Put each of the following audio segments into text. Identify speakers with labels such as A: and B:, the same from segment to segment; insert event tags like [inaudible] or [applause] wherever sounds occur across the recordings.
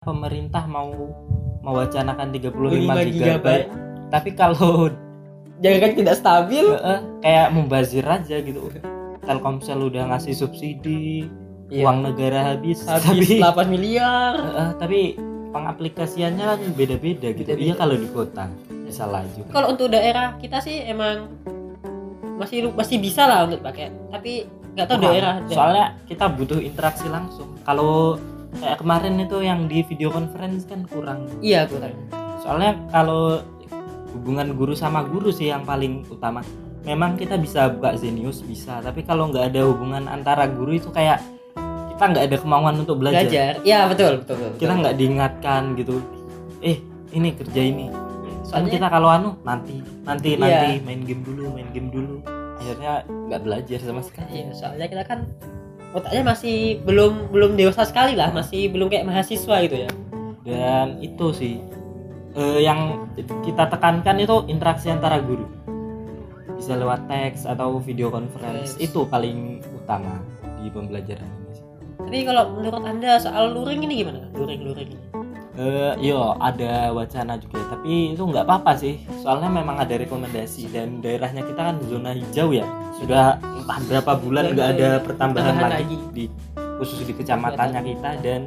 A: pemerintah mau mewacanakan 35
B: 35
A: GB tapi kalau
B: jangan [laughs] kan tidak stabil.
A: Kayak membazir aja gitu. Telkomsel udah ngasih subsidi
B: Iya.
A: uang negara habis,
B: habis
A: tapi [laughs]
B: 8 miliar.
A: Eh, tapi pengaplikasiannya kan beda-beda gitu. Iya kalau di kota bisa laju
B: kalau untuk daerah kita sih emang masih masih bisa lah untuk pakai. Tapi nggak tahu
A: Kurang.
B: daerah.
A: soalnya kita butuh interaksi langsung. Kalau kayak kemarin itu yang di video conference kan kurang.
B: Iya kurang.
A: Soalnya kalau hubungan guru sama guru sih yang paling utama. Memang kita bisa buka Zenius bisa. Tapi kalau nggak ada hubungan antara guru itu kayak kita nggak ada kemauan untuk belajar,
B: belajar. Iya betul betul, betul,
A: kita nggak diingatkan gitu. Eh ini kerja ini. Soalnya
B: Soalnya-
A: kita kalau anu nanti nanti
B: Iya.
A: nanti. Main game dulu main game dulu. Akhirnya nggak belajar sama sekali.
B: Iya, soalnya kita kan otaknya masih belum belum dewasa sekali lah, masih belum kayak mahasiswa gitu ya.
A: dan itu sih eh, yang kita tekankan itu interaksi antara guru bisa lewat teks atau video conference
B: Yes.
A: itu paling utama di pembelajaran ini.
B: Tapi kalau menurut anda soal luring ini gimana? Luring luring ini.
A: Eh, yo ada wacana juga tapi itu nggak apa-apa sih soalnya memang ada rekomendasi dan daerahnya kita kan zona hijau ya sudah entah berapa bulan nggak ada pertambahan
B: Tambahan
A: lagi,
B: lagi.
A: di khusus di kecamatannya kita dan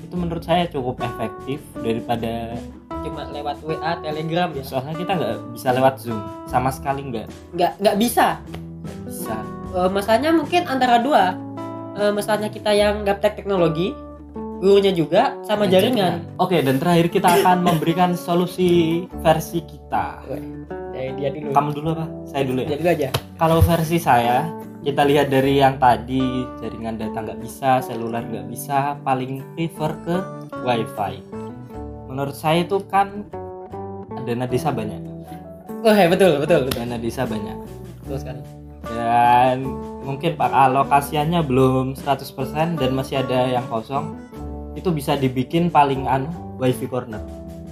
A: itu menurut saya cukup efektif daripada
B: Cuma lewat WA, Telegram ya.
A: soalnya kita nggak bisa lewat zoom sama sekali nggak
B: Nggak nggak bisa.
A: bisa
B: Eh, masalahnya mungkin antara dua. Eh, masalahnya kita yang gaptek teknologi, gurunya juga sama jaringan.
A: oke dan terakhir kita akan [laughs] memberikan solusi versi kita
B: Dari dia dulu.
A: kamu dulu apa saya dulu ya
B: Dia dulu aja.
A: kalau versi saya kita lihat dari yang tadi jaringan data nggak bisa seluler nggak bisa paling prefer ke wifi menurut saya itu kan dana desa banyak
B: Oh, ya, betul betul betul.
A: dana desa banyak
B: Betul sekali.
A: dan mungkin pak alokasiannya belum 100% dan masih ada yang kosong itu bisa dibikin paling anu wifi corner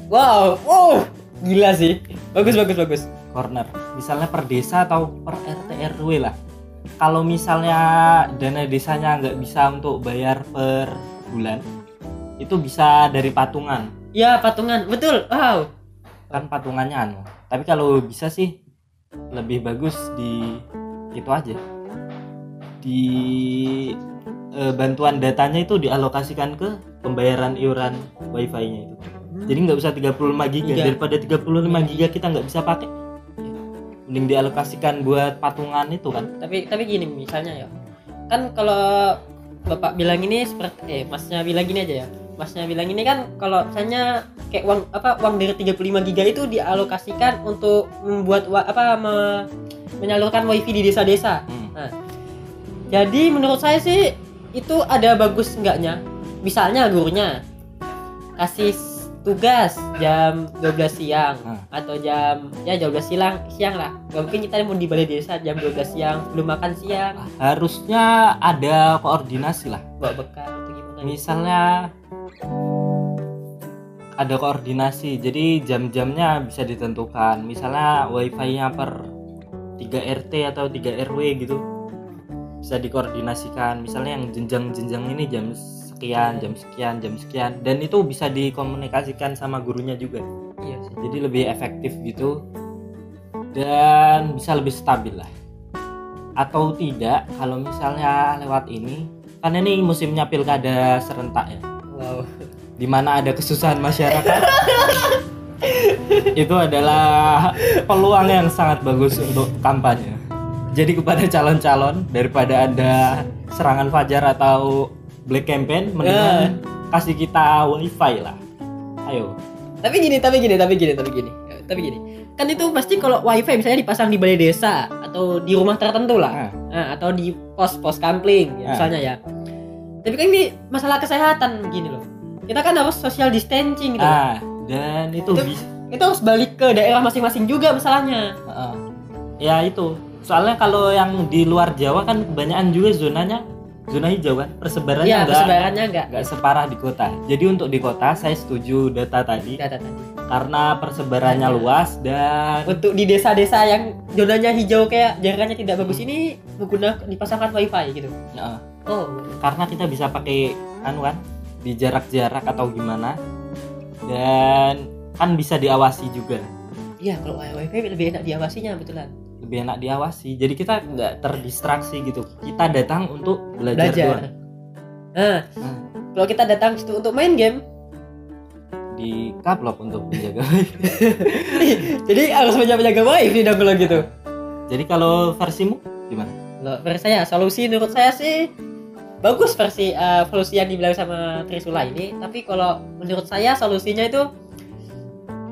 B: Wow, wow, gila sih. Bagus bagus bagus.
A: corner misalnya per desa atau per RT RW lah kalau misalnya dana desanya nggak bisa untuk bayar per bulan itu bisa dari patungan
B: Ya patungan, betul. Wow.
A: kan patungannya anu tapi kalau bisa sih lebih bagus di itu aja di eh, bantuan datanya itu dialokasikan ke pembayaran iuran wifi-nya itu. Jadi nggak usah 35 giga
B: Iya.
A: daripada 35 giga kita nggak bisa pakai. Mending dialokasikan buat patungan itu kan.
B: Tapi tapi gini misalnya ya. Kan kalau bapak bilang ini seperti eh masnya bilang gini aja ya. Masnya bilang ini kan kalau misalnya kayak uang apa uang dari 35 giga itu dialokasikan untuk membuat apa me- menyalurkan wifi di desa-desa.
A: Hmm.
B: jadi menurut saya sih itu ada bagus enggaknya? Misalnya gurunya kasih tugas jam 12 siang
A: Hmm.
B: atau jam ya jam 12 siang siang lah. Gak mungkin kita mau di balai desa jam 12 siang belum makan siang.
A: Harusnya ada koordinasi lah.
B: Bawa bekal atau gimana?
A: Misalnya ada koordinasi jadi jam-jamnya bisa ditentukan. Misalnya wifi-nya per 3 RT atau 3 RW gitu bisa dikoordinasikan. Misalnya yang jenjang-jenjang ini jam sekian jam sekian jam sekian. Dan itu bisa dikomunikasikan sama gurunya juga.
B: Iya sih.
A: Jadi lebih efektif gitu. Dan bisa lebih stabil lah. Atau tidak kalau misalnya lewat ini kan ini musimnya pilkada serentak ya.
B: Wow.
A: Di mana ada kesusahan masyarakat. [laughs] Itu adalah peluang yang sangat bagus untuk kampanye jadi kepada calon-calon daripada ada serangan fajar atau black campaign mendingan kasih kita wifi lah. Ayo.
B: Tapi gini tapi gini tapi gini tapi gini. Ya, tapi gini. Kan itu pasti kalau wifi misalnya dipasang di balai desa atau di rumah tertentu lah.
A: Nah,
B: Nah, atau di pos-pos kampling
A: Ah.
B: misalnya ya. Tapi kan ini masalah kesehatan gini loh. Kita kan harus social distancing gitu.
A: Ah dan itu
B: Itu-
A: bisa
B: itu harus balik ke daerah masing-masing juga masalahnya.
A: Heeh. ya itu soalnya kalau yang di luar Jawa kan kebanyakan juga zonanya zona hijau kan? Persebarannya
B: Iya
A: enggak
B: persebarannya enggak
A: nggak separah di kota. Jadi untuk di kota saya setuju data tadi.
B: Data tadi.
A: karena persebarannya luas dan
B: untuk di desa-desa yang zonanya hijau kayak jaraknya tidak bagus ini menggunakan dipasangkan wifi gitu.
A: Heeh.
B: oh.
A: Karena kita bisa pakai anu kan di jarak-jarak atau gimana. Dan kan bisa diawasi juga.
B: Iya kalau wifi lebih enak diawasinya betulan
A: lebih enak diawasi. Jadi kita nggak terdistraksi gitu. Kita datang untuk belajar,
B: belajar.
A: doang.
B: Nah
A: Nah,
B: kalau kita datang situ untuk main game?
A: Di kaplok untuk [laughs] menjaga
B: jadi harus menjaga wifi dong kalau gitu.
A: Jadi kalau versimu gimana?
B: Kalau versi saya solusi menurut saya sih bagus versi eh, solusi yang dibilang sama Trisula ini. Tapi kalau menurut saya solusinya itu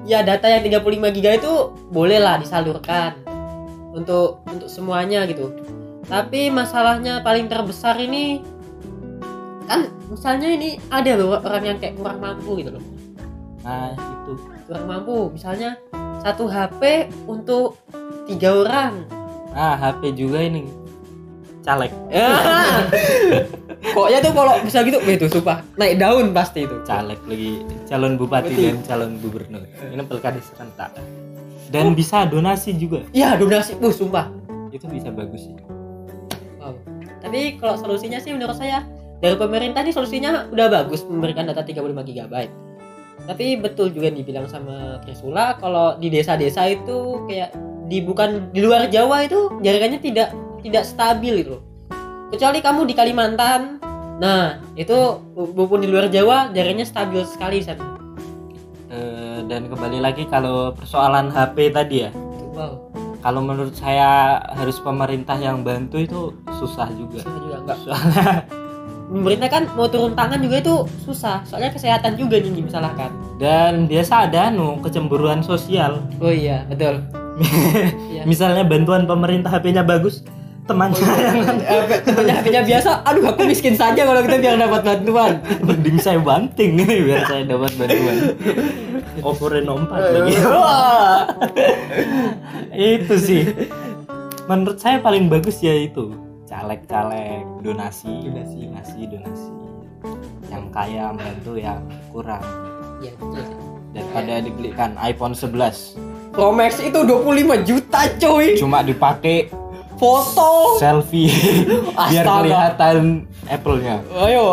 B: ya data yang 35 giga itu boleh lah disalurkan untuk untuk semuanya gitu. Tapi masalahnya paling terbesar ini kan misalnya ini ada beberapa orang yang kayak kurang mampu gitu loh.
A: Nah itu.
B: Kurang mampu. Misalnya satu HP untuk tiga orang.
A: Ah HP juga ini. Caleg [laughs]
B: Pokoknya tuh kalau bisa gitu, wih tuh sumpah naik daun pasti itu.
A: caleg lagi calon bupati
B: Betul.
A: dan calon gubernur ini pilkada serentak dan bisa donasi juga
B: Iya donasi, uh sumpah.
A: itu bisa bagus sih
B: Wow. Tapi kalau solusinya sih menurut saya dari pemerintah nih solusinya udah bagus memberikan data 35 GB. Tapi betul juga yang dibilang sama Trisula kalau di desa-desa itu kayak di bukan di luar Jawa itu jaringannya tidak tidak stabil loh. Kecuali kamu di Kalimantan. Nah, itu walaupun di luar Jawa jaringannya stabil sekali sana.
A: Eh, dan kembali lagi kalau persoalan HP tadi ya.
B: Wow.
A: kalau menurut saya harus pemerintah yang bantu itu susah juga.
B: Susah juga enggak.
A: Soalnya [laughs]
B: pemerintah kan mau turun tangan juga itu susah. Soalnya kesehatan juga nih dimasalahkan.
A: Dan biasa ada anu kecemburuan sosial.
B: Oh iya betul. [laughs] Iya.
A: misalnya bantuan pemerintah HP-nya bagus temannya yang
B: Eh, temennya HP-nya biasa aduh aku miskin saja kalau kita biar dapat bantuan.
A: Mending saya banting biar saya dapat bantuan. Oppo Reno 4 lagi. [laughs] Itu sih. Menurut saya paling bagus ya itu. Caleg-caleg donasi donasi donasi donasi. Yang kaya membantu yang kurang.
B: Iya betul
A: daripada dibelikan iPhone 11
B: Pro Max itu 25 juta cuy.
A: Cuma dipakai
B: foto.
A: Selfie. [laughs] Biar
B: Astaga.
A: kelihatan Apple-nya.
B: Ayo